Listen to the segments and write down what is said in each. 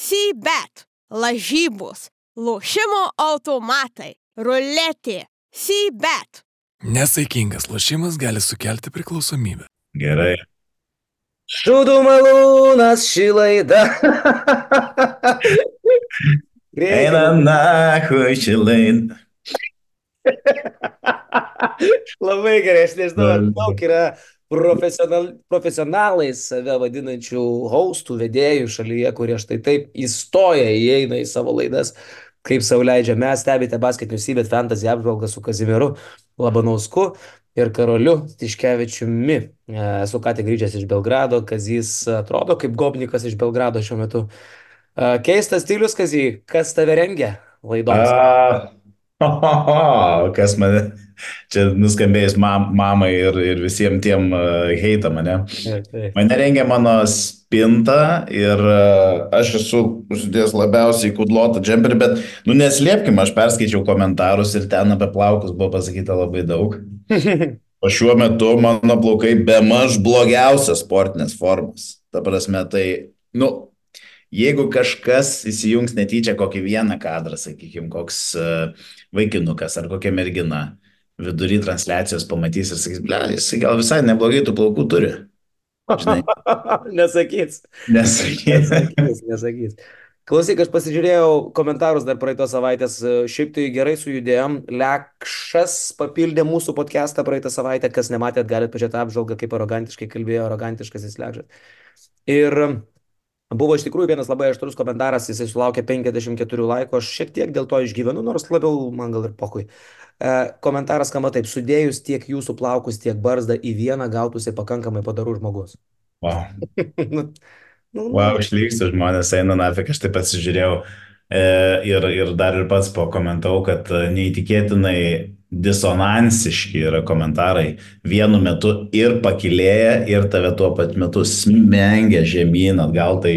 C-bet, lažybos, lošimo automatai, ruletė, C-bet. Nesaikingas lošimas gali sukelti priklausomybę. Gerai. Šūdų malūnas šį laidą. Eina nahui šilai. Labai gerai, aš nežinau, ar daug yra profesional, profesionalais save vadinančių haustų, vedėjų šalyje, kurie štai taip įstoja, įeina į savo laidas, kaip savo leidžia. Mes stebite basketinius įbet fantasy apžvalgą su Kazimieru Labanausku ir Karoliu Tiškevičiumi. Esu ką tik grįžęs iš Belgrado, Kazys atrodo kaip gobnikas iš Belgrado šiuo metu. Keistas stilius, Kazy, kas tave rengia laidoms? A, ho, ho, ho, kas mane čia nuskambėjus mam, mamai ir, ir visiems tiem uh, heita mane. Taip, taip. Mane rengia mano spinta ir uh, aš esu užsidėjęs labiausiai kudlotą džemperį, bet, nu neslėpkim, aš perskaičiau komentarus ir ten apie plaukus buvo pasakyta labai daug. O šiuo metu mano plaukai be maž blogiausias sportinės formos. Ta prasme, tai, nu, jeigu kažkas įsijungs netyčia kokį vieną kadrą, sakykime, koks uh, vaikinukas ar kokia mergina vidury transliacijos pamatys ir sakys, ble, jis gal visai neblogai tų plaukų turi. Žinai, Nesakys. nesakys. Nesakys, nesakys. Klausyk, aš pasižiūrėjau komentarus dar praeitos savaitės, šiaip tai gerai sujudėjom. Lekšas papildė mūsų podcastą praeitą savaitę, kas nematėt, galite pažiūrėti apžvalgą, kaip arogantiškai kalbėjo arogantiškas jis lekšas. Ir buvo iš tikrųjų vienas labai aštrus komentaras, jisai sulaukė 54 laikų, aš šiek tiek dėl to išgyvenu, nors labiau man gal ir pokui. E, komentaras skamba taip, sudėjus tiek jūsų plaukus, tiek barzdą į vieną gautųsi pakankamai padarų žmogus. Wow. nu, nu, Wow, išlygsiu, žmonės eina nafik, aš taip pasižiūrėjau e, ir, ir dar ir pats pakomentau, kad e, neįtikėtinai disonansiški yra komentarai. Vienu metu ir pakilėja, ir tave tuo pat metu smengia žemyn atgal. Tai,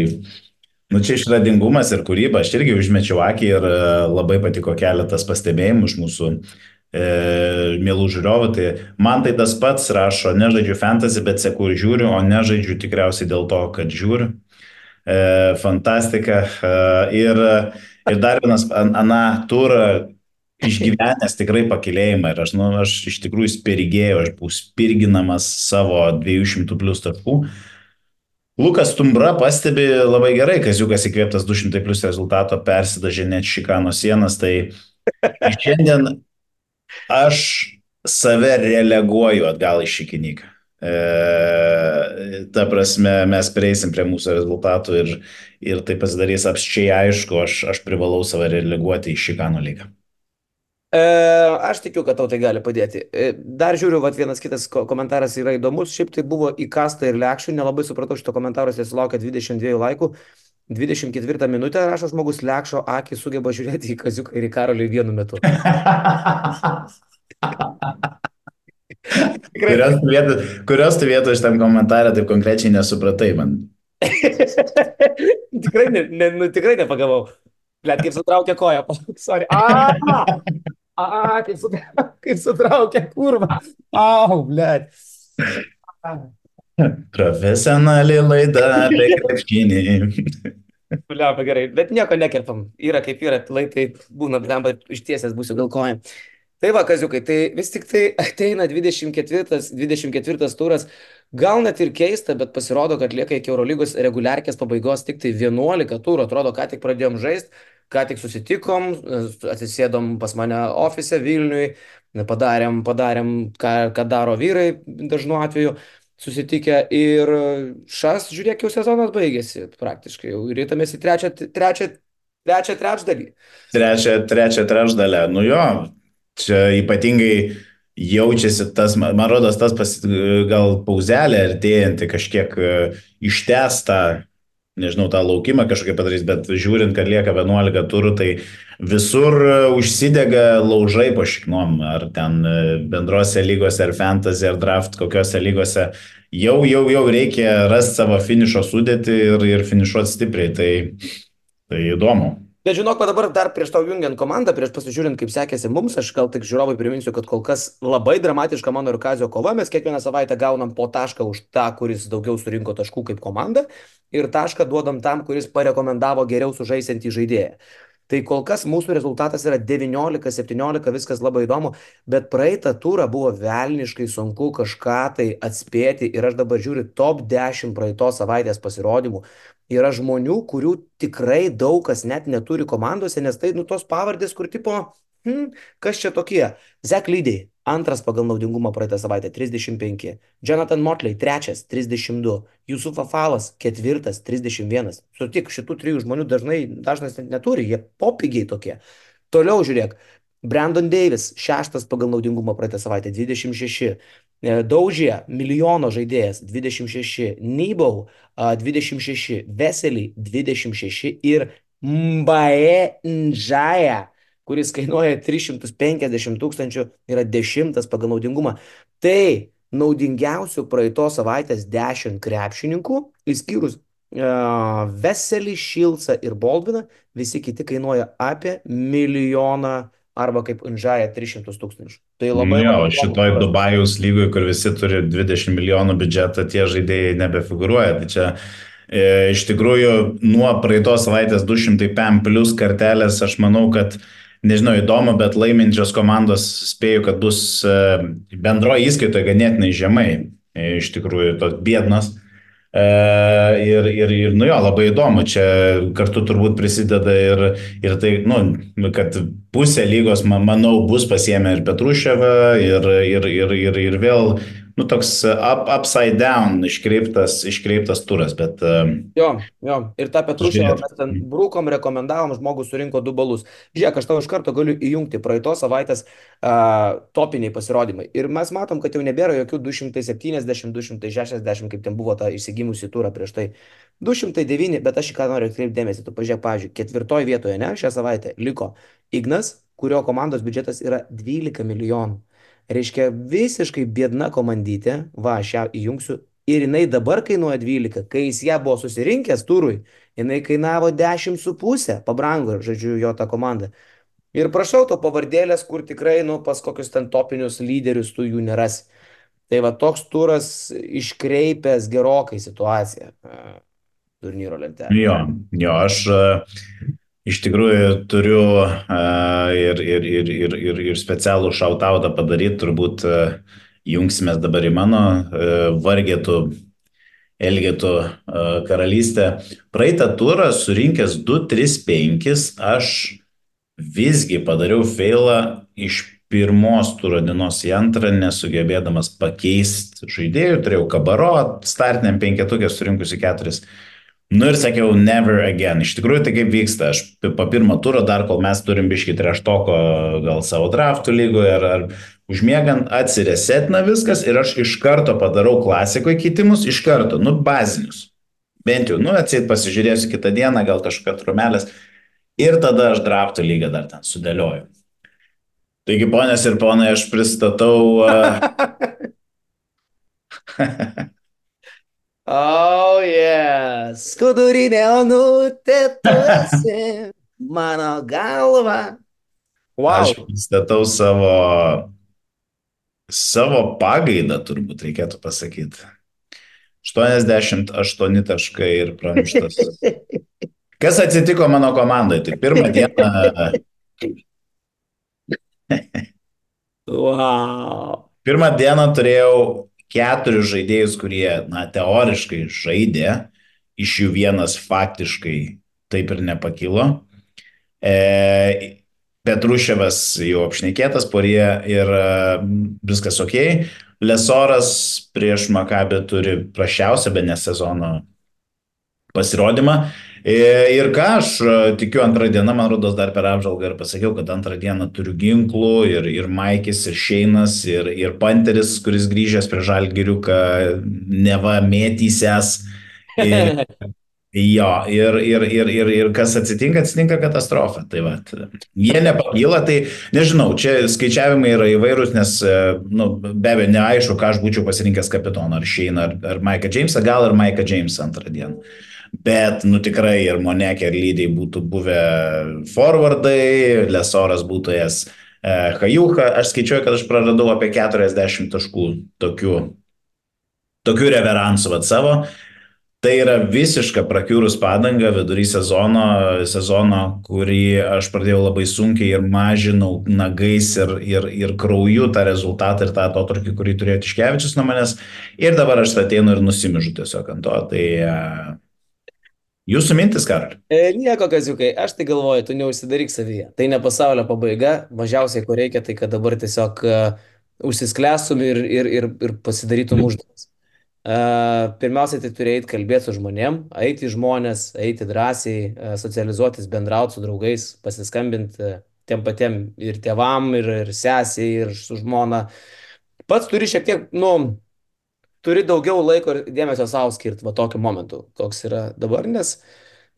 nu, čia išradingumas ir kūryba. Aš irgi užmečiau akį ir e, labai patiko keletas pastebėjimų iš mūsų e, mielų žiūrovų. Tai man tai tas pats rašo, nežaidžiu fantasy, bet seku ir žiūriu, o nežaidžiu tikriausiai dėl to, kad žiūriu. E, fantastika. E, ir, ir dar vienas, an- aną turą išgyvenęs tikrai pakilėjimą ir aš, nu, aš iš tikrųjų spirgėjau, aš buvau spirginamas savo 200 plus taškų. Lukas Tumbra pastebi labai gerai, Kaziukas įkvėptas 200 plus rezultato persidažė net Šikano sienas, tai šiandien aš save releguoju atgal į Šikinyką. E, ta prasme, mes prieisim prie mūsų rezultatų ir, ir tai pasidarys apščiai aišku, aš, aš privalau save releguoti į Šikano lygą. E, aš tikiu, kad tau tai gali padėti. E, dar žiūriu, vat, vienas kitas ko komentaras yra įdomus. Šiaip tai buvo įkasta ir lekščių, nelabai supratau šito komentaro, jis sulaukė 22 laikų. 24 minutę rašo žmogus lekšo akį sugeba žiūrėti į kaziuką ir į karolį vienu metu. Kurios tu vietos, kurios tu vietos šitam komentarė taip konkrečiai nesupratai man. tikrai, ne, ne, nu, tikrai nepagavau. Blet, kaip sutraukė koją. Sorry. A, a, kaip, sutra, kaip sutraukė kurva. Au, blet. Profesionali laida apie krepšinį. Bliamba gerai, bet nieko nekerpam. Yra kaip yra, lai tai būna, bliamba, ištiesęs būsiu gal koją. Tai va, kaziukai, tai vis tik tai ateina 24, 24 turas. Gal net ir keista, bet pasirodo, kad lieka iki Eurolygos reguliarkės pabaigos tik tai 11 turų. Atrodo, ką tik pradėjom žaisti, ką tik susitikom, atsisėdom pas mane ofise Vilniui, padarėm, padarėm ką, ką daro vyrai dažnu atveju susitikę ir šas, žiūrėk, jau sezonas baigėsi praktiškai, jau rytamės į trečią, trečią, trečią trečdalį. Trečią, trečią trečdalę. Nu jo, čia ypatingai jaučiasi tas, man rodos, tas pas, gal pauzelė artėjanti kažkiek e, ištesta, nežinau, tą laukimą kažkokią padarys, bet žiūrint, kad lieka 11 turų, tai visur e, užsidega laužai po šiknom, ar ten e, bendrose lygose, ar fantasy, ar draft, kokiose lygose. Jau, jau, jau reikia rasti savo finišo sudėti ir, ir finišuoti stipriai. Tai, tai įdomu. Bet žinok, va dabar dar prieš tau jungiant komandą, prieš pasižiūrint, kaip sekėsi mums, aš gal tik žiūrovai priminsiu, kad kol kas labai dramatiška mano ir Kazio kova, mes kiekvieną savaitę gaunam po tašką už tą, kuris daugiau surinko taškų kaip komanda ir tašką duodam tam, kuris parekomendavo geriau sužaisiantį žaidėją. Tai kol kas mūsų rezultatas yra 19-17, viskas labai įdomu, bet praeitą turą buvo velniškai sunku kažką tai atspėti ir aš dabar žiūriu top 10 praeitos savaitės pasirodymų. Yra žmonių, kurių tikrai daug kas net neturi komandose, nes tai nu tos pavardės, kur tipo, hmm, kas čia tokie? Zek Lydėjai, Antras pagal naudingumą praeitą savaitę 35. Jonathan Motley trečias 32. Jusufas Falas ketvirtas 31. Sutik, šitų trijų žmonių dažnai dažnas net neturi, jie popigiai tokie. Toliau žiūrėk. Brandon Davis šeštas pagal naudingumą praeitą savaitę 26. Daužė milijono žaidėjas 26. Nybau 26. Vesely 26. Ir Mbae Nžaja kuris kainuoja 350 tūkstančių, yra dešimtas pagal naudingumą. Tai naudingiausių praeitos savaitės 10 krepšininkų, išskyrus uh, Veselį, Šilsą ir Baldviną, visi kiti kainuoja apie milijoną arba kaip Unžaja 300 tūkstančių. Tai labai... Jo, šitoj Dubajus lygui, kur visi turi 20 milijonų biudžetą, tie žaidėjai nebefiguruoja. Tai čia e, iš tikrųjų nuo praeitos savaitės 200 PM plus kartelės, aš manau, kad e, nežinau, įdomu, bet laiminčios komandos spėju, kad bus e, bendroje įskaitoje ganėtinai žemai, e, iš tikrųjų, tos biednos. E, ir, ir, ir, nu jo, labai įdomu, čia kartu turbūt prisideda ir, ir tai, nu, kad pusė lygos, manau, bus pasiemę ir Petruševą, ir, ir, ir, ir, ir vėl nu, toks up, upside down iškreiptas, iškreiptas turas, bet... Jo, jo, ir tą Petrušę mes ten brūkom, rekomendavom, žmogus surinko du balus. Žiūrėk, aš tau iš karto galiu įjungti praeitos savaitės uh, topiniai pasirodymai. Ir mes matom, kad jau nebėra jokių 270, 260, kaip ten buvo ta išsigimusi turą prieš tai. 209, bet aš į ką noriu atkreipti dėmesį. Tu pažiūrėk, pavyzdžiui, ketvirtoje vietoje, ne, šią savaitę liko Ignas, kurio komandos biudžetas yra 12 milijonų. Reiškia visiškai biedna komandytė, va, aš ją įjungsiu. Ir jinai dabar kainuoja 12, kai jis ją buvo susirinkęs turui, jinai kainavo 10,5, pabrango, žodžiu, jo ta komanda. Ir prašau to pavardėlės, kur tikrai, nu, pas kokius ten topinius lyderius tu jų neras. Tai va toks turas iškreipęs gerokai situaciją turnyro lentelėje. Jo, jo, aš Iš tikrųjų turiu ir, ir, ir, ir, ir, ir specialų šautautą padaryti, turbūt jungsimės dabar į mano vargėtų Elgetų uh, karalystę. Praeitą turą surinkęs 2-3-5, aš visgi padariau failą iš pirmos turo dienos į antrą, nesugebėdamas pakeisti žaidėjų, turėjau kabaro, startiniam penketukė surinkusi keturis. Uh, Nu ir sakiau, never again. Iš tikrųjų, tai kaip vyksta, aš po pirmo turo dar, kol mes turim biškį treštoko gal savo draftų lygoje ar, ar užmiegant, atsiresetina viskas ir aš iš karto padarau klasikoje keitimus, iš karto, nu, bazinius. Bent jau, nu, atsit pasižiūrėsiu kitą dieną, gal kažkokia trumelės. Ir tada aš draftų lygą dar ten sudėlioju. Taigi, ponės ir ponai, aš pristatau. Uh... Oh, yes. Skudurinė onutė, tu esi mano galva. Wow. Aš pristatau savo, savo pagaidą, turbūt reikėtų pasakyti. 88 taškai ir pramuštas. Kas atsitiko mano komandai? Tai pirmą dieną. wow. Pirmą dieną turėjau keturis žaidėjus, kurie, na, teoriškai žaidė, iš jų vienas faktiškai taip ir nepakilo. E, Petruševas jau apšnekėtas, porie ir e, viskas ok. Lesoras prieš Makabę turi prašiausią, be ne sezono pasirodymą. E, ir ką aš e, tikiu antrą dieną, man rodos dar per apžalgą ir pasakiau, kad antrą dieną turiu ginklų ir, ir Maikis, ir Šeinas, ir, ir Panteris, kuris grįžęs prie Žalgiriuką, neva mėtysės. Ir, jo, ir, ir, ir, ir, ir kas atsitinka, atsitinka katastrofa. Tai va, jie nepakyla, tai nežinau, čia skaičiavimai yra įvairūs, nes, e, nu, be abejo, neaišku, ką aš būčiau pasirinkęs kapitoną, ar Šeiną, ar, ar Maiką Džeimsą, gal ir Maiką Džeimsą antrą dieną. Bet, nu tikrai ir Monekė ir Lydiai būtų buvę forwardai, Lesoras būtų jas e, Hajuka, aš skaičiuoju, kad aš praradau apie 40 taškų tokių, tokių reveransų vat savo. Tai yra visiška prakiūrus padanga vidury sezono, sezono, kurį aš pradėjau labai sunkiai ir mažinau nagais ir, ir, ir krauju tą rezultatą ir tą atotrukį, kurį turėjo Tiškevičius nuo manęs. Ir dabar aš ateinu ir nusimižu tiesiog ant to. Tai uh, jūsų mintis, Karol? E, nieko, kaziukai, aš tai galvoju, tu neužsidaryk savyje. Tai ne pasaulio pabaiga, mažiausiai ko reikia, tai kad dabar tiesiog uh, užsisklęstum ir, ir, ir, ir pasidarytum užduotis. Pirmiausia, tai turi eiti kalbėti su žmonėm, eiti žmonės, eiti drąsiai, socializuotis, bendrauti su draugais, pasiskambinti tiem patiem ir tėvam, ir, ir sesiai, ir su žmona. Pats turi šiek tiek, nu, turi daugiau laiko ir dėmesio savo skirti va tokiu momentu, koks yra dabar, nes,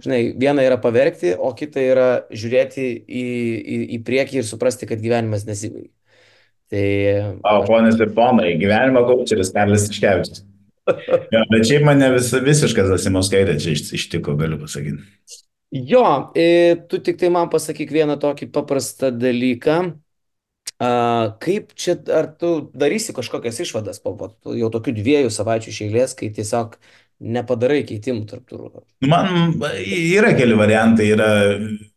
žinai, viena yra paverkti, o kita yra žiūrėti į, į, į priekį ir suprasti, kad gyvenimas nesibaigia. Tai... O, ponės ir ponai, gyvenimo kočeris Karlis Iškevičius jo, bet šiaip mane vis, visiškas Asimauskaitė čia ištiko, galiu pasakyti. Jo, tu tik tai man pasakyk vieną tokį paprastą dalyką. A, kaip čia, ar tu darysi kažkokias išvadas po, jau tokių dviejų savaičių išėlės, kai tiesiog nepadarai keitimų tarp turų? Man yra keli variantai. Yra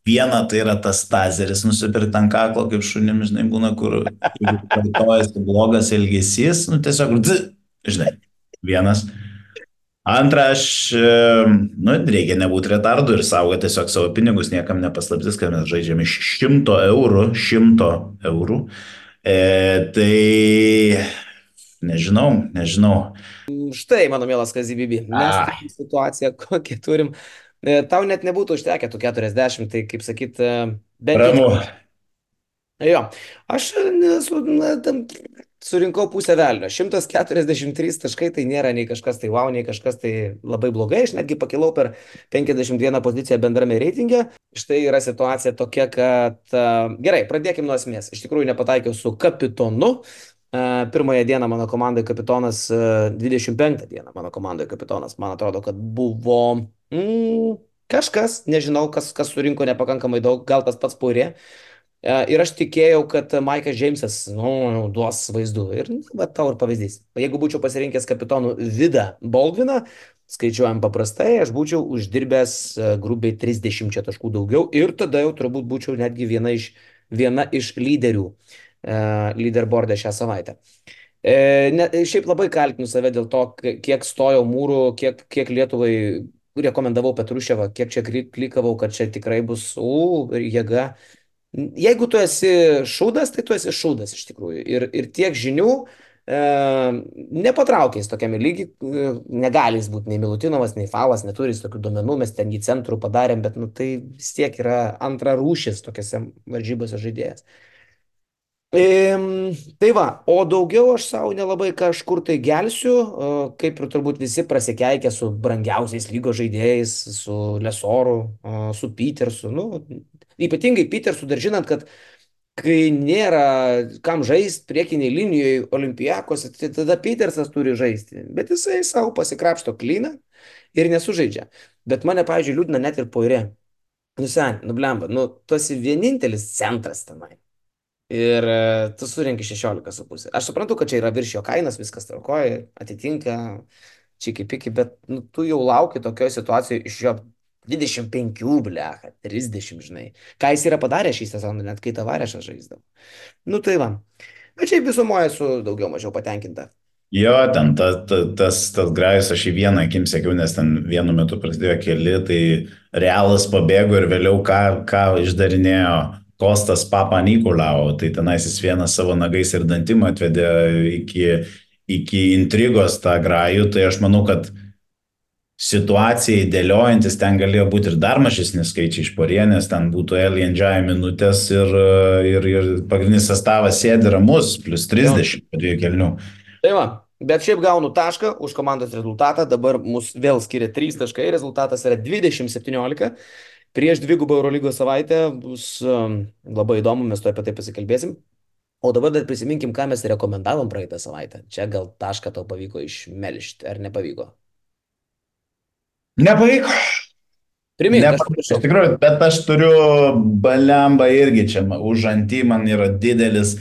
viena, tai yra tas tazeris nusipirkti ant kaklo, kaip šunim, žinai, būna, kur kartojasi blogas elgesys, nu tiesiog, žinai, Vienas. Antra, aš, nu, reikia nebūti retardu ir saugoti tiesiog savo pinigus, niekam nepaslaptis, kad mes žaidžiame iš šimto eurų, šimto eurų. E, tai nežinau, nežinau. Štai, mano mielas Kazibibi, mes turim situaciją, kokią turim. E, tau net nebūtų užtekę tų 40, tai kaip sakyt, e, bent jau. Ramu. Jo, aš nesu, na, tam surinkau pusę velnio. 143 taškai tai nėra nei kažkas tai wow, nei kažkas tai labai blogai. Aš netgi pakilau per 51 poziciją bendrame reitinge. Štai yra situacija tokia, kad gerai, pradėkime nuo esmės. Iš tikrųjų nepataikiau su kapitonu. Pirmąją dieną mano komandai kapitonas, 25 dieną mano komandai kapitonas, man atrodo, kad buvo mm, kažkas, nežinau, kas, kas surinko nepakankamai daug, gal tas pats purė. E, ir aš tikėjau, kad Maikas Džeimsas nu, duos vaizdų. Ir nu, va, tau ir pavyzdys. Jeigu būčiau pasirinkęs kapitonų Vida Baldviną, skaičiuojam paprastai, aš būčiau uždirbęs e, grubiai 30 taškų daugiau ir tada jau turbūt būčiau netgi viena iš, viena iš lyderių uh, leaderboardą šią savaitę. E, ne, šiaip labai kaltinu save dėl to, kiek stojau mūrų, kiek, kiek Lietuvai rekomendavau Petruševą, kiek čia klikavau, kad čia tikrai bus, u, jėga. Jeigu tu esi šūdas, tai tu esi šūdas iš tikrųjų. Ir, ir tiek žinių e, nepatraukęs tokiame lygiai, e, negali jis būti nei Milutinovas, nei Falas, neturi jis tokių duomenų, mes ten jį centrų padarėm, bet nu, tai vis tiek yra antra rūšis tokiuose varžybose žaidėjas. E, tai va, o daugiau aš savo nelabai kažkur tai gelsiu, e, kaip ir turbūt visi prasikeikia su brangiausiais lygos žaidėjais, su Lesoru, e, su Petersu, nu, Ypatingai Petersų dar žinant, kad kai nėra kam žaisti priekiniai linijoje olimpijakos, tai tada Petersas turi žaisti. Bet jisai savo pasikrapšto klyną ir nesužaidžia. Bet mane, pavyzdžiui, liūdna net ir poirė. Nu, sen, nublemba, nu, tu esi vienintelis centras tenai. Ir e, tu surinkai 16,5. Aš suprantu, kad čia yra virš jo kainas, viskas tvarkoja, atitinka čiki piki, bet nu, tu jau lauki tokioje situacijoje iš jo 25, blecha, 30, žinai. Ką jis yra padaręs šį sezoną, net kai tavarešas žaisdavo. Nu tai va. Bet šiaip visumoje esu daugiau mažiau patenkinta. Jo, ten ta, ta, tas, tas grajus aš į vieną akim sekiau, nes ten vienu metu prasidėjo keli, tai realas pabėgo ir vėliau ką, ką išdarinėjo Kostas Papa Nikolau, tai tenais jis vieną savo nagais ir dantimą atvedė iki, iki intrigos tą grajų, tai aš manau, kad situacijai dėliojantis ten galėjo būti ir dar mažesni skaičiai iš porienės, ten būtų Alien Jai minutės ir, ir, ir pagrindinis sastavas sėdi ramus, plus 30 po dviejų kelnių. Tai va, bet šiaip gaunu tašką už komandos rezultatą, dabar mus vėl skiria 3 taškai, rezultatas yra 20-17. Prieš dvigubą Eurolygos savaitę bus um, labai įdomu, mes to apie tai pasikalbėsim. O dabar dar prisiminkim, ką mes rekomendavom praeitą savaitę. Čia gal tašką tau pavyko išmelžti, ar nepavyko? Nepavyko. Primink, Nepavyko. Iš tikrųjų, bet aš turiu balembą irgi čia. Už antį man yra didelis.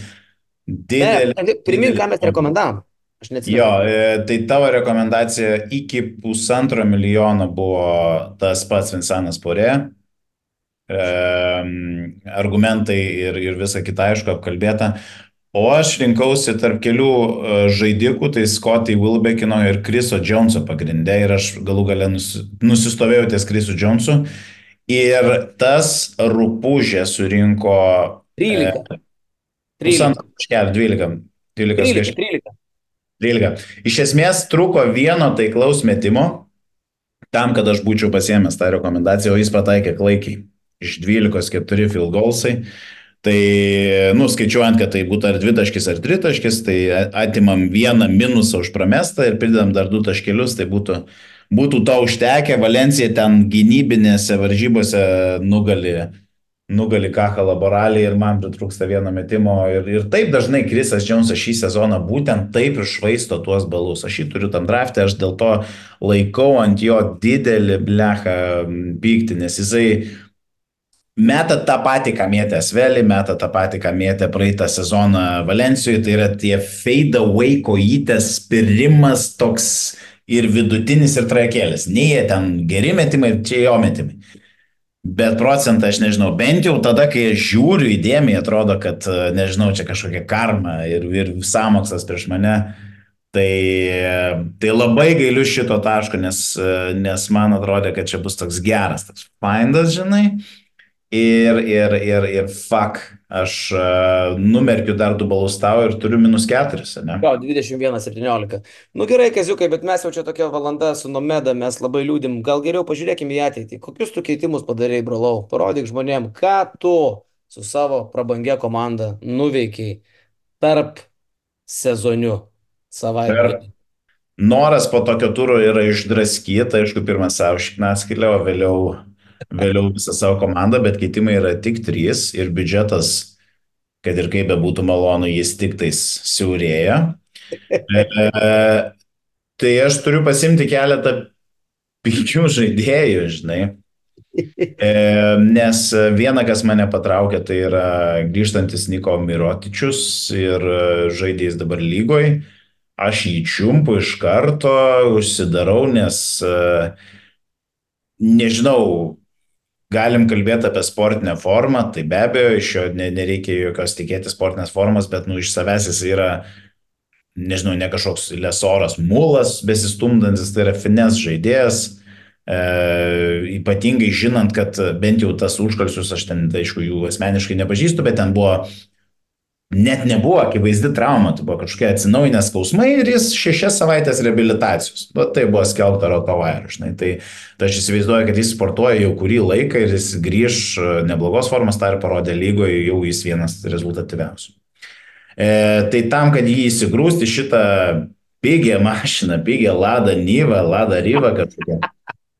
Ne, Didelis. primink, ką mes didelis- rekomendavom. Aš neatsimenu. Jo, e, tai tavo rekomendacija iki pusantro milijono buvo tas pats Vincentas Porė. E, argumentai ir, ir visa kita, aišku, apkalbėta. O aš rinkausi tarp kelių e, žaidikų, tai Scotty Wilbekino ir Chriso Joneso pagrindė ir aš galų galę nusi, nusistovėjau ties Chrisu Jonesu. Ir tas rūpužė surinko 13. 13. pusantro taškelio, 12. 12 13. skaičių. 13. 13. Iš esmės truko vieno taiklaus metimo tam, kad aš būčiau pasiemęs tą rekomendaciją, o jis pataikė klaikiai. Iš 12 4 field goalsai. Tai, nu, skaičiuojant, kad tai būtų ar dvitaškis, ar tritaškis, tai atimam vieną minusą už pramestą ir pridedam dar du taškelius, tai būtų, būtų to užtekę. Valencija ten gynybinėse varžybose nugali nugali Kaha laboraliai ir man pritrūksta vieno metimo. Ir, ir taip dažnai Krisas Džonsas šį sezoną būtent taip išvaisto tuos balus. Aš jį turiu tam draftę, aš dėl to laikau ant jo didelį blechą pyktį, nes jisai meta tą patį, ką mėtė Svelį, meta tą patį, ką mėtė praeitą sezoną Valencijoje. Tai yra tie fade away kojytės spirimas toks ir vidutinis, ir trajekėlis. Nei jie ten geri metimai, čia jo metimai. Bet procentą aš nežinau, bent jau tada, kai aš žiūriu įdėmiai, atrodo, kad, nežinau, čia kažkokia karma ir, ir samokslas prieš mane. Tai, tai labai gailiu šito taško, nes, nes man atrodė, kad čia bus toks geras, toks findas, žinai. Ir, ir, ir, ir fuck, aš uh, numerkiu dar du balus tau ir turiu minus keturis, ne? Gal 21-17. Nu gerai, kaziukai, bet mes jau čia tokia valanda su Nomeda, mes labai liūdim. Gal geriau pažiūrėkime į ateitį. Kokius tu keitimus padarėjai, brolau? Parodyk žmonėm, ką tu su savo prabangia komanda nuveikiai tarp sezonių savaitę. Noras po tokio turo yra išdraskyti, aišku, pirmą savo šiknaskilę, o vėliau, vėliau visą savo komandą, bet keitimai yra tik trys ir biudžetas, kad ir kaip bebūtų malonu, jis tik tais siaurėja. E, tai aš turiu pasimti keletą pigių žaidėjų, žinai. E, nes viena, kas mane patraukė, tai yra grįžtantis Niko Mirotičius ir žaidėjas dabar lygoj. Aš jį čiumpu iš karto, užsidarau, nes nežinau, galim kalbėti apie sportinę formą, tai be abejo, iš jo nereikia jokios tikėti sportinės formos, bet nu, iš savęs jis yra, nežinau, ne kažkoks lesoras mulas besistumdantis, tai yra fines žaidėjas. E, ypatingai žinant, kad bent jau tas užkalsius, aš ten, tai, aišku, jų asmeniškai nepažįstu, bet ten buvo net nebuvo akivaizdi trauma, tai buvo kažkokie atsinaujinę skausmai ir jis šešias savaitės reabilitacijos. Nu, tai buvo skelbta Rotovair, žinai. Tai, tai aš įsivaizduoju, kad jis sportuoja jau kurį laiką ir jis grįž neblogos formos, tą ir parodė lygoje, jau jis vienas rezultatyviausių. E, tai tam, kad jį įsigrūsti šitą pigią mašiną, pigią Lada Nyvą, Lada Ryvą kažkokią,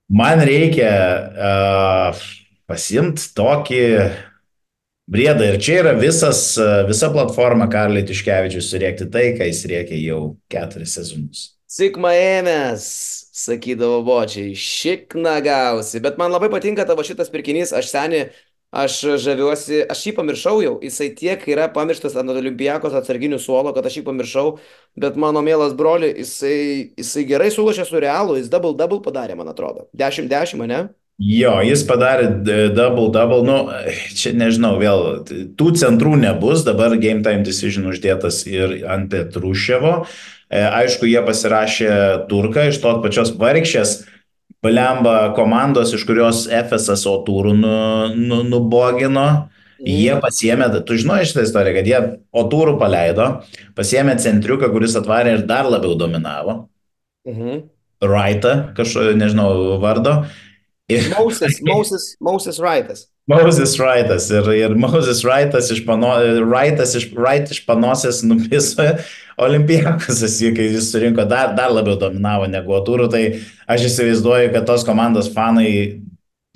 man reikia uh, pasimti tokį Briedą. Ir čia yra visas, visa platforma Karlai Tiškevičius surėkti tai, ką jis rėkė jau keturis sezonus. Sigma ėmės, sakydavo bočiai, šikna gausi. Bet man labai patinka tavo šitas pirkinys, aš seniai, aš žaviuosi, aš jį pamiršau jau, jisai tiek yra pamirštas ant olimpijakos atsarginių suolo, kad aš jį pamiršau, bet mano mielas broli, jisai, jisai gerai sulašė su realu, jis double double padarė, man atrodo. 10-10, ne? Jo, jis padarė double-double, nu, čia nežinau, vėl, tų centrų nebus, dabar Game Time Decision uždėtas ir ant Petruševo. Aišku, jie pasirašė Turką iš tos pačios vargšės Balemba komandos, iš kurios FSS O turų nu, nu, nubogino. Mm. Jie pasiemė, tu žinai šitą istoriją, kad jie O turų paleido, pasiemė centriuką, kuris atvarė ir dar labiau dominavo. Mhm. Raitą, kažko, nežinau, vardo. Ir... Moses, Moses, Moses Wrightas. Moses Wrightas. Ir, ir Moses Wrightas iš, pano, Wrightas iš, Wright iš panosės nupiso olimpijakas, kai jis surinko dar, dar labiau dominavo negu Atūrų, tai aš įsivaizduoju, kad tos komandos fanai,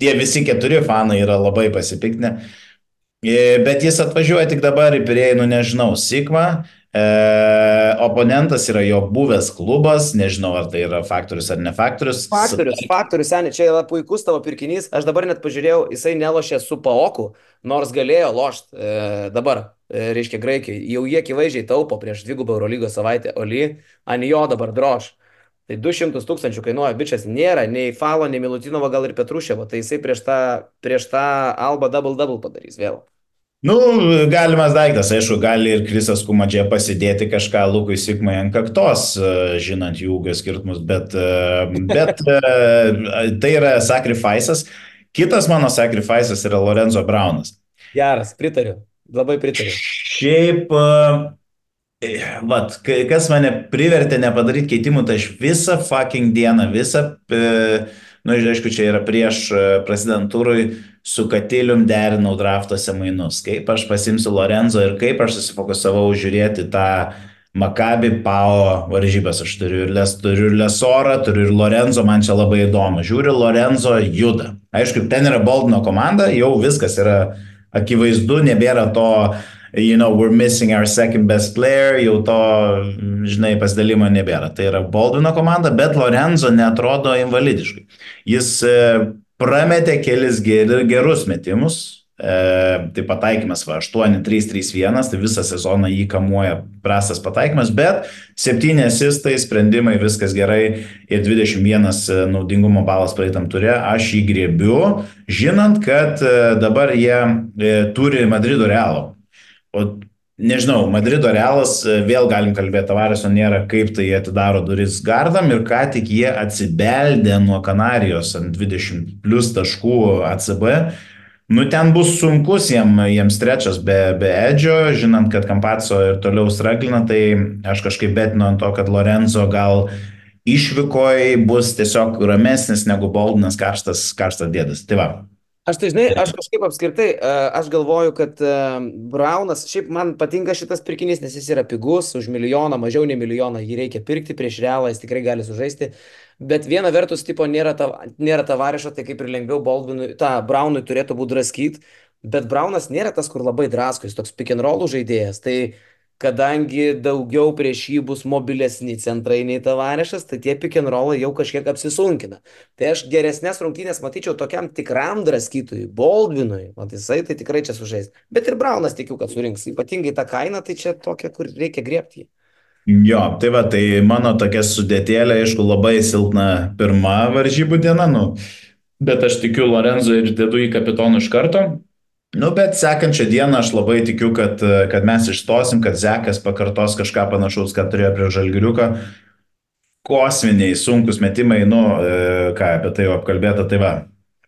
tie visi keturi fanai yra labai pasipiktinę. Bet jis atvažiuoja tik dabar į Pirėjų, nu nežinau, Sigma. E, oponentas yra jo buvęs klubas, nežinau ar tai yra faktorius ar ne faktorius. Faktorius, faktorius, seniai, čia yra puikus tavo pirkinys. Aš dabar net pažiūrėjau, jisai nelošė su Paoku, nors galėjo lošti e, dabar, e, reiškia, Graikijai. Jau jie akivaizdžiai taupo prieš dvigubą Eurolygos savaitę, o Ly ant jo dabar droš. Tai 200 tūkstančių kainuoja bičias, nėra nei Falo, nei Milutinovo, gal ir Petruševo, tai jisai prieš tą, prieš tą Alba double double padarys vėl. Nu, galimas daiktas, aišku, gali ir Krisas Kumadžė pasidėti kažką Lukui Sikmai ant kaktos, e, žinant jų ūgio skirtumus, bet, e, bet e, tai yra sacrifice'as. Kitas mano sacrifice'as yra Lorenzo Braunas. Geras, pritariu, labai pritariu. Šiaip Vat, kas mane privertė nepadaryti keitimų, tai aš visą fucking dieną, visą, na, nu, aišku, čia yra prieš prezidentūrui, su Katilium derinau draftuose mainus, kaip aš pasimsiu Lorenzo ir kaip aš susifokusavau žiūrėti tą Makabi Pao varžybas. Aš turiu ir, Les, turiu ir Lesorą, turiu ir Lorenzo, man čia labai įdomu. Žiūriu, Lorenzo juda. Aišku, ten yra Baldino komanda, jau viskas yra akivaizdu, nebėra to you know, we're missing our second best player, jau to, žinai, pasidalimo nebėra. Tai yra Baldwino komanda, bet Lorenzo netrodo invalidiškai. Jis e, prametė kelis gerus metimus, e, tai pataikymas va 8-3-3-1, tai visą sezoną jį kamuoja prastas pataikymas, bet 7 asistai, sprendimai, viskas gerai ir 21 e, naudingumo balas praeitam turė, aš jį grėbiu, žinant, kad e, dabar jie e, turi Madrido realą O nežinau, Madrido realas, e, vėl galim kalbėti, Tavareso nėra, kaip tai atidaro duris gardam ir ką tik jie atsibeldė nuo Kanarijos ant 20 plus taškų ACB. Nu, ten bus sunkus jiem, jiems trečias be, be Edžio, žinant, kad Kampaco ir toliau straglina, tai aš kažkaip betinu ant to, kad Lorenzo gal išvykoj bus tiesiog ramesnis negu Boldinas karštas, karštas dėdas. Tai va, Aš tai žinai, aš kažkaip apskritai, e, aš galvoju, kad e, Braunas, šiaip man patinka šitas pirkinys, nes jis yra pigus, už milijoną, mažiau nei milijoną, jį reikia pirkti prieš realą, jis tikrai gali sužaisti. Bet viena vertus, tipo, nėra, ta, nėra tavarišo, tai kaip ir lengviau Baldvinui, tą Braunui turėtų būti draskyti, bet Braunas nėra tas, kur labai drasko, jis toks pick and roll žaidėjas. Tai kadangi daugiau prieš jį bus mobilesni centrai nei tavarešas, tai tie pick and rollai jau kažkiek apsisunkina. Tai aš geresnės rungtynės matyčiau tokiam tikram draskytui, Baldvinui, o jisai tai tikrai čia sužais. Bet ir Braunas tikiu, kad surinks. Ypatingai tą kainą, tai čia tokia, kur reikia griebti. Jo, tai va, tai mano tokia sudėtėlė, aišku, labai silpna pirma varžybų diena, nu, bet aš tikiu Lorenzo ir dedu į kapitonų iš karto. Nu, bet sekančią dieną aš labai tikiu, kad, kad mes išstosim, kad Zekas pakartos kažką panašaus, ką turėjo prie Žalgiriuką. Kosminiai, sunkus metimai, nu, e, ką apie tai jau apkalbėta, tai va.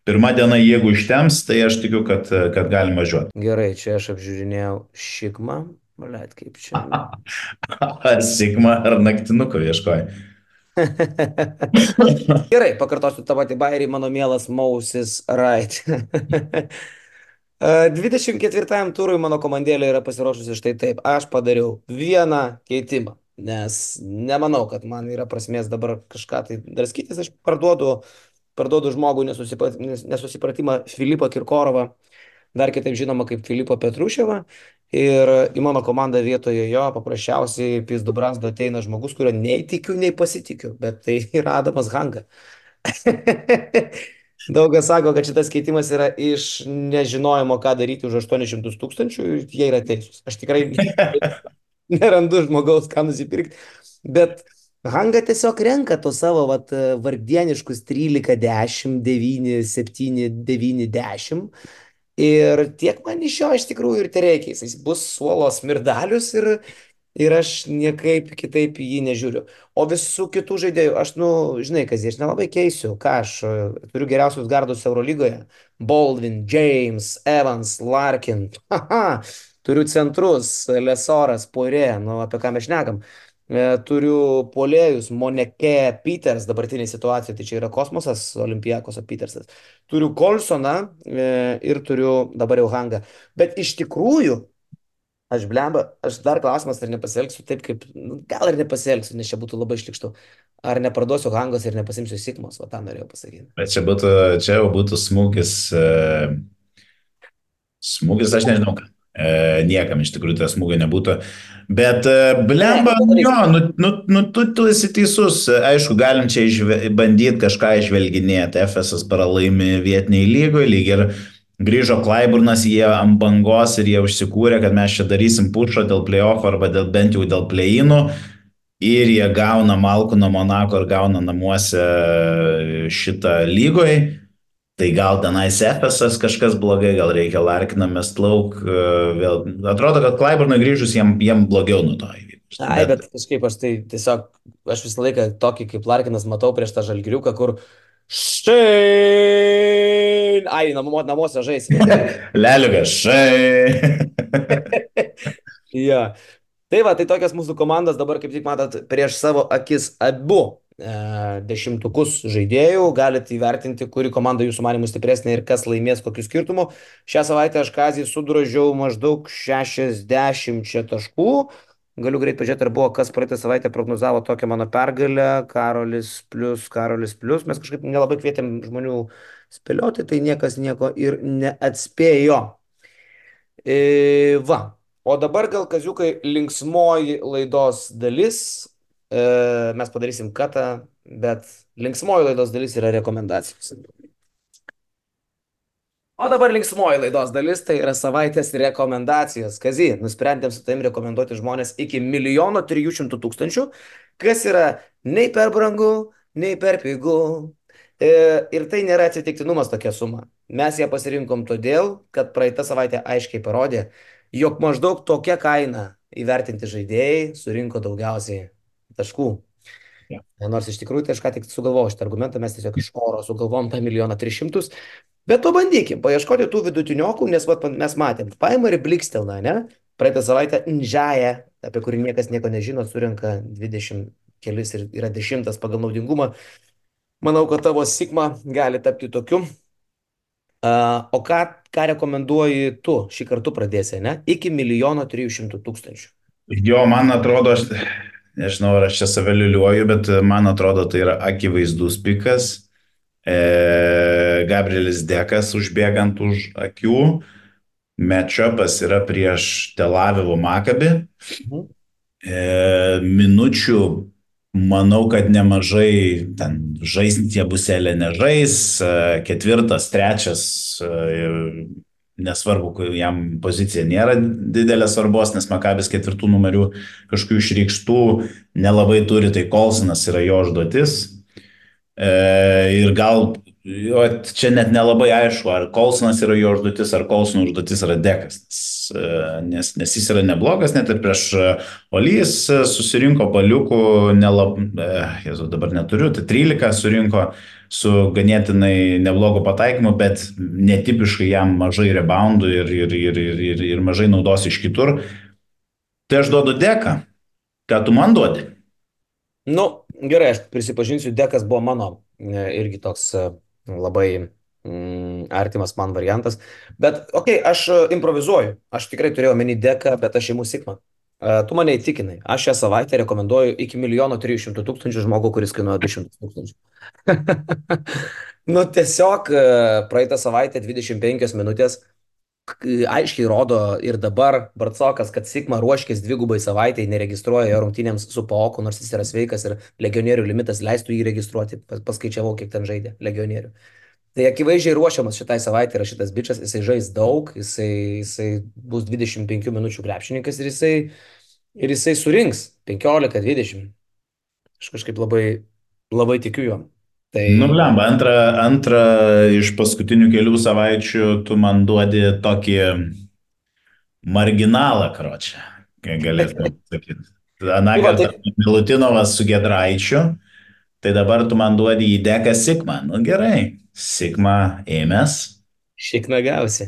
Pirmą dieną, jeigu ištems, tai aš tikiu, kad, kad galim važiuoti. Gerai, čia aš apžiūrinėjau šikmą, malėt kaip čia. ar sigma, ar naktinuko ieškoji. Gerai, pakartosiu tą patį bairį, mano mielas Mausis Right. 24 turui mano komandėlė yra pasiruošusi štai taip. Aš padariau vieną keitimą, nes nemanau, kad man yra prasmės dabar kažką tai draskytis. Aš parduodu, parduodu žmogų nesusipratimą Filipą Kirkorovą, dar kitaip žinoma kaip Filipo Petruševą. Ir į mano komandą vietoje jo paprasčiausiai Pizdu Bransdo ateina žmogus, kurio nei tikiu, nei pasitikiu, bet tai yra Adamas Hanga. Daugas sako, kad šitas keitimas yra iš nežinojimo, ką daryti už 800 tūkstančių ir jie yra teisūs. Aš tikrai nerandu žmogaus, ką nusipirkti, bet Hanga tiesiog renka to savo vat, vardieniškus 13, 10, 9, 7, 9, 10. Ir tiek man iš jo iš tikrųjų ir tai reikia. Jis bus suolo smirdalius ir ir aš niekaip kitaip į jį nežiūriu. O visų kitų žaidėjų, aš, nu, žinai, kas aš nelabai keisiu, ką aš turiu geriausius gardus Eurolygoje. Baldwin, James, Evans, Larkin. Haha, turiu centrus, Lesoras, Porė, nu, apie ką mes šnekam. E, turiu polėjus, Moneke, Peters, dabartinė situacija, tai čia yra kosmosas, Olimpijakos Petersas. Turiu Kolsoną e, ir turiu dabar jau Hangą. Bet iš tikrųjų, Aš blemba, aš dar klausimas, ar nepasielgsiu taip, kaip, nu, gal ir nepasielgsiu, nes čia būtų labai šlikštų. Ar neparduosiu hangos ir nepasimsiu sikmos, o tą norėjau pasakyti. Bet čia, būtų, čia jau būtų smūgis, uh, smūgis, aš nežinau, E, niekam iš tikrųjų tas smūgio nebūtų. Bet, e, blemba, jo, nu, nu, nu tu, tu esi teisus. Aišku, galim čia išve, bandyti kažką išvelginėti. FSS pralaimi vietiniai lygoje, lyg ir grįžo Klaiburnas, jie ant bangos ir jie užsikūrė, kad mes čia darysim pučo dėl playoff arba dėl, bent jau dėl play-inų. Ir jie gauna Malku nuo Monako ir gauna namuose šitą lygoje. Tai gal tenais Efesas kažkas blogai, gal reikia Larkiną mest lauk. Vėl atrodo, kad Klaiburnui grįžus jiem, jiem blogiau nuo to įvykus. Ai, bet kažkaip aš tai tiesiog, aš visą laiką tokį kaip Larkinas matau prieš tą žalgiriuką, kur štai. Ai, namu, namuose žais. Leliukas, štai. ja. Tai va, tai tokias mūsų komandas dabar, kaip tik matot, prieš savo akis abu E, dešimtukus žaidėjų, galite įvertinti, kuri komanda jūsų manimų stipresnė ir kas laimės kokiu skirtumu. Šią savaitę aš kazį sudrožiau maždaug 60 taškų. Galiu greit pažiūrėti, ar buvo kas praeitą savaitę prognozavo tokią mano pergalę. Karolis plus, Karolis plus. Mes kažkaip nelabai kvietėm žmonių spėlioti, tai niekas nieko ir neatspėjo. E, va. O dabar gal kaziukai linksmoji laidos dalis. E, mes padarysim katą, bet linksmoji laidos dalis yra rekomendacijos. O dabar linksmoji laidos dalis tai yra savaitės rekomendacijos. Kazy, nusprendėm su tavim rekomenduoti žmonės iki milijono trijų šimtų tūkstančių, kas yra nei per brangu, nei per pigu. E, ir tai nėra atsitiktinumas tokia suma. Mes ją pasirinkom todėl, kad praeitą savaitę aiškiai parodė, jog maždaug tokia kaina įvertinti žaidėjai surinko daugiausiai taškų. Ja. Nors iš tikrųjų, tai aš ką tik sugalvojau šitą argumentą, mes tiesiog iš oro sugalvom tą milijoną tris šimtus, bet pabandykim, paieškoti tų vidutiniokų, nes vat, mes matėm, paima ir blikstelna, ne? Praeitą savaitę Nžaja, apie kurį niekas nieko nežino, surinka 20 kelis ir yra dešimtas pagal naudingumą. Manau, kad tavo Sigma gali tapti tokiu. Uh, o ką, ką rekomenduoji tu šį kartą pradėsi, ne? Iki milijono trijų šimtų tūkstančių. Jo, man atrodo, aš nežinau, ar aš čia save liuliuoju, bet man atrodo, tai yra akivaizdus pikas. E, Gabrielis Dekas užbėgant už akių. Matchupas yra prieš Telavivo Makabį. Mhm. E, minučių, manau, kad nemažai ten žais, tie buselė nežais. E, ketvirtas, trečias e, nesvarbu, jam pozicija nėra didelės svarbos, nes Makabis ketvirtų numerių kažkokių išreikštų nelabai turi, tai Kolsonas yra jo užduotis. E, ir gal jo, čia net nelabai aišku, ar Kolsonas yra jo užduotis, ar Kolsono užduotis yra dekas, nes, nes, nes jis yra neblogas, net ir prieš Olys susirinko paliukų, nelab, e, jezu, dabar neturiu, tai 13 surinko su ganėtinai neblogu pataikymu, bet netipiškai jam mažai reboundų ir, ir, ir, ir, ir, ir mažai naudos iš kitur. Tai aš duodu deką. Ką tu man duodi? Nu, gerai, aš prisipažinsiu, dekas buvo mano e, irgi toks e, labai mm, artimas man variantas. Bet, okei, okay, aš e, improvizuoju. Aš tikrai turėjau menį deką, bet aš įimu Sigma. Tu mane įtikinai. Aš šią savaitę rekomenduoju iki milijono trijų šimtų tūkstančių žmogų, kuris kainuoja 200 tūkstančių. nu, tiesiog praeitą savaitę 25 minutės aiškiai rodo ir dabar Bartsokas, kad Sigma ruoškės dvigubai savaitai, neregistruoja jo rungtynėms su Paoku, nors jis yra sveikas ir legionierių limitas leistų jį registruoti, paskaičiavau, kiek ten žaidė legionierių. Tai akivaizdžiai ruošiamas šitai savaitė yra šitas bičias, jisai žais daug, jisai, jisai bus 25 minučių krepšininkas ir jisai, ir jisai surinks 15-20. Aš kažkaip labai, labai tikiu juo. Tai... Nu, lemba, antrą, antrą iš paskutinių kelių savaičių tu man duodi tokį marginalą, kročią, kai galėtume sakyti. Anakart, tai... Milutinovas su Gedraičiu, tai dabar tu man duodi į deką Sigma. Nu gerai, Sigma ėmės. Šikna gausi.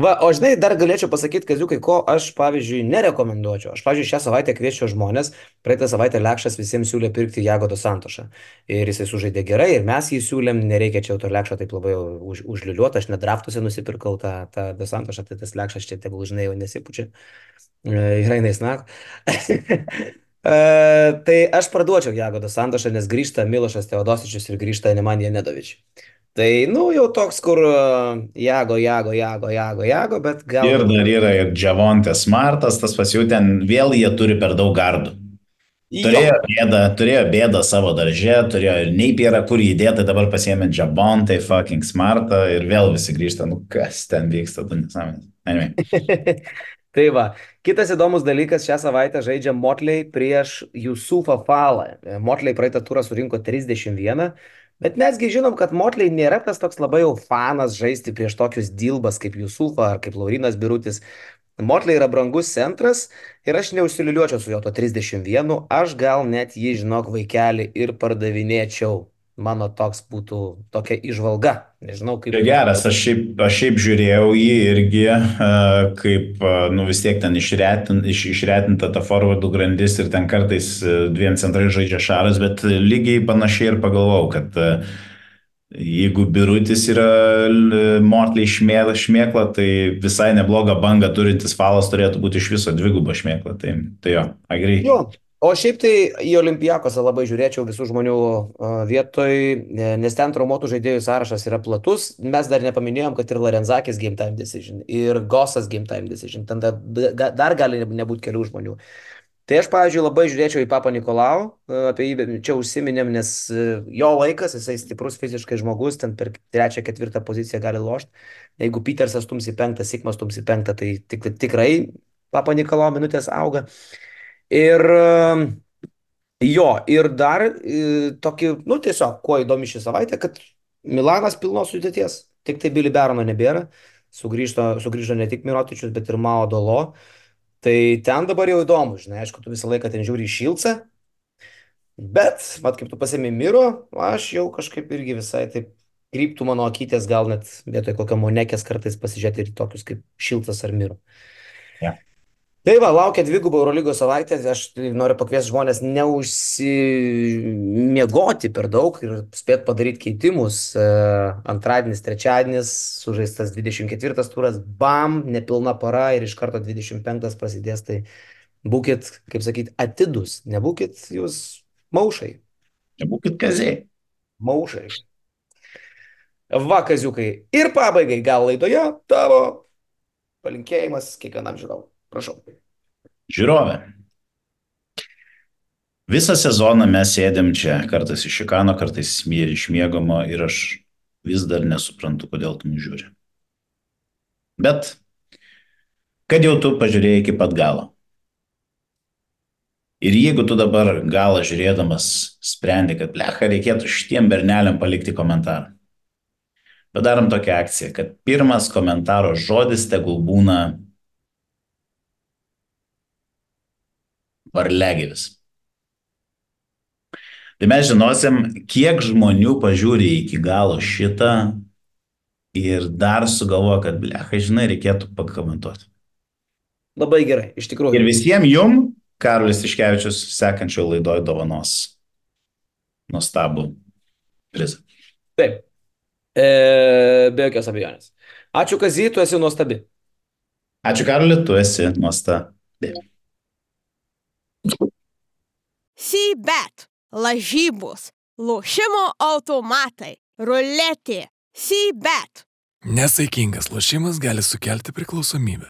Va, o žinai, dar galėčiau pasakyti, kaziukai, ko aš, pavyzdžiui, nerekomenduočiau. Aš, pavyzdžiui, šią savaitę kviečiu žmonės, praeitą savaitę Lekšas visiems siūlė pirkti Jagodo Santošą. Ir jisai sužaidė gerai, ir mes jį siūlėm, nereikia čia to Lekšo taip labai už, užliuliuoti, aš nedraftuose nusipirkau tą, tą Santošą, tai tas Lekšas čia tegul, žinai, jau nesipučia. E, ir eina į snak. Uh, tai aš parduočiau Jagodą Santošą, nes grįžta Milošas Teodosičius ir grįžta Nemanija Nedovič. Tai, nu, jau toks, kur uh, jago, jago, jago, jago, jago, bet gal... Ir dar yra ir Džiavontė Smartas, tas pas jau ten vėl jie turi per daug gardų. Turėjo bėdą, turėjo bėdą savo darže, turėjo ir neipėra, kur įdėti, dabar pasiemė Džabontai, fucking Smartą ir vėl visi grįžta, nu kas ten vyksta, tu nesąmonės. Anyway. tai va, kitas įdomus dalykas, šią savaitę žaidžia Motley prieš Jusufą Falą. Motley praeitą turą surinko 31, bet mesgi žinom, kad Motley nėra tas toks labai jau fanas žaisti prieš tokius dilbas kaip Jusufą ar kaip Laurinas Birutis. Motley yra brangus centras ir aš neužsiliuliuočiau su jo to 31, aš gal net jį, žinok, vaikelį ir pardavinėčiau. Mano toks būtų tokia išvalga. Nežinau, kaip. Tai geras, aš šiaip, aš šiaip žiūrėjau jį irgi, uh, kaip, uh, nu vis tiek ten išretin, iš, išretinta ta forwardų grandis ir ten kartais uh, dviem centrai žaidžia šaras, bet lygiai panašiai ir pagalvojau, kad Jeigu birutis yra mortliai šmėkla, šmėkla, tai visai neblogą bangą turintis falas turėtų būti iš viso dviguba šmėkla. Tai, tai jo, agrei. O šiaip tai į Olimpijakosą labai žiūrėčiau visų žmonių vietoj, nes ten traumuotų žaidėjų sąrašas yra platus. Mes dar nepaminėjom, kad ir Larenzakis game time decision, ir Gosas game time decision. Ten dar, dar gali nebūti kelių žmonių. Tai aš, pavyzdžiui, labai žiūrėčiau į Papą Nikolau, apie jį čia užsiminėm, nes jo laikas, jisai stiprus fiziškai žmogus, ten per trečią, ketvirtą poziciją gali lošti. Jeigu Petersas stums į penktą, Sikmas stums į penktą, tai tik, tikrai Papa Nikolau minutės auga. Ir jo, ir dar tokį, nu tiesiog, kuo įdomi šį savaitę, kad Milanas pilnos sudėties, tik tai Billy Barono nebėra, sugrįžo, sugrįžo ne tik Mirotičius, bet ir Mao Dolo. Tai ten dabar jau įdomu, žinai, aišku, tu visą laiką ten žiūri į šilcą, bet, mat, kaip tu pasėmė Miro, aš jau kažkaip irgi visai taip kryptų mano akytės, gal net vietoj kokio monekės kartais pasižiūrėti ir tokius kaip šilcas ar Miro. Ja. Tai va, laukia dvigubą Eurolygos savaitę, aš noriu pakviesti žmonės neužsimiegoti per daug ir spėt padaryti keitimus. Antradienis, trečiadienis, sužaistas 24 turas, bam, nepilna para ir iš karto 25 prasidės, tai būkit, kaip sakyti, atidus, nebūkit jūs maušai. Nebūkit kaziai. Maušai. Va, kaziukai. Ir pabaigai gal laidoje tavo palinkėjimas kiekvienam žiūrovui. Prašau. Žiūrovė. Visą sezoną mes sėdėm čia, kartais iš Šikano, kartais iš Mėgomo ir aš vis dar nesuprantu, kodėl tu mus žiūri. Bet, kad jau tu pažiūrėjai iki pat galo. Ir jeigu tu dabar galą žiūrėdamas sprendi, kad blecha reikėtų šitiem berneliam palikti komentarą. Padarom tokią akciją, kad pirmas komentaro žodis tegul būna varlegeris. Tai mes žinosim, kiek žmonių pažiūri iki galo šitą ir dar sugalvoja, kad, blecha, žinai, reikėtų pakomentuoti. Labai gerai, iš tikrųjų. Ir visiems jum, Karolis Iškevičius, sekančio laidoje dovanos nuostabų prizą. Taip. E, be jokios abejonės. Ačiū, Kazy, tu esi nuostabi. Ačiū, Karoli, tu esi nuostabi. Sybet, lažybos, lošimo automatai, ruletė, Sybet. Nesaikingas lošimas gali sukelti priklausomybę.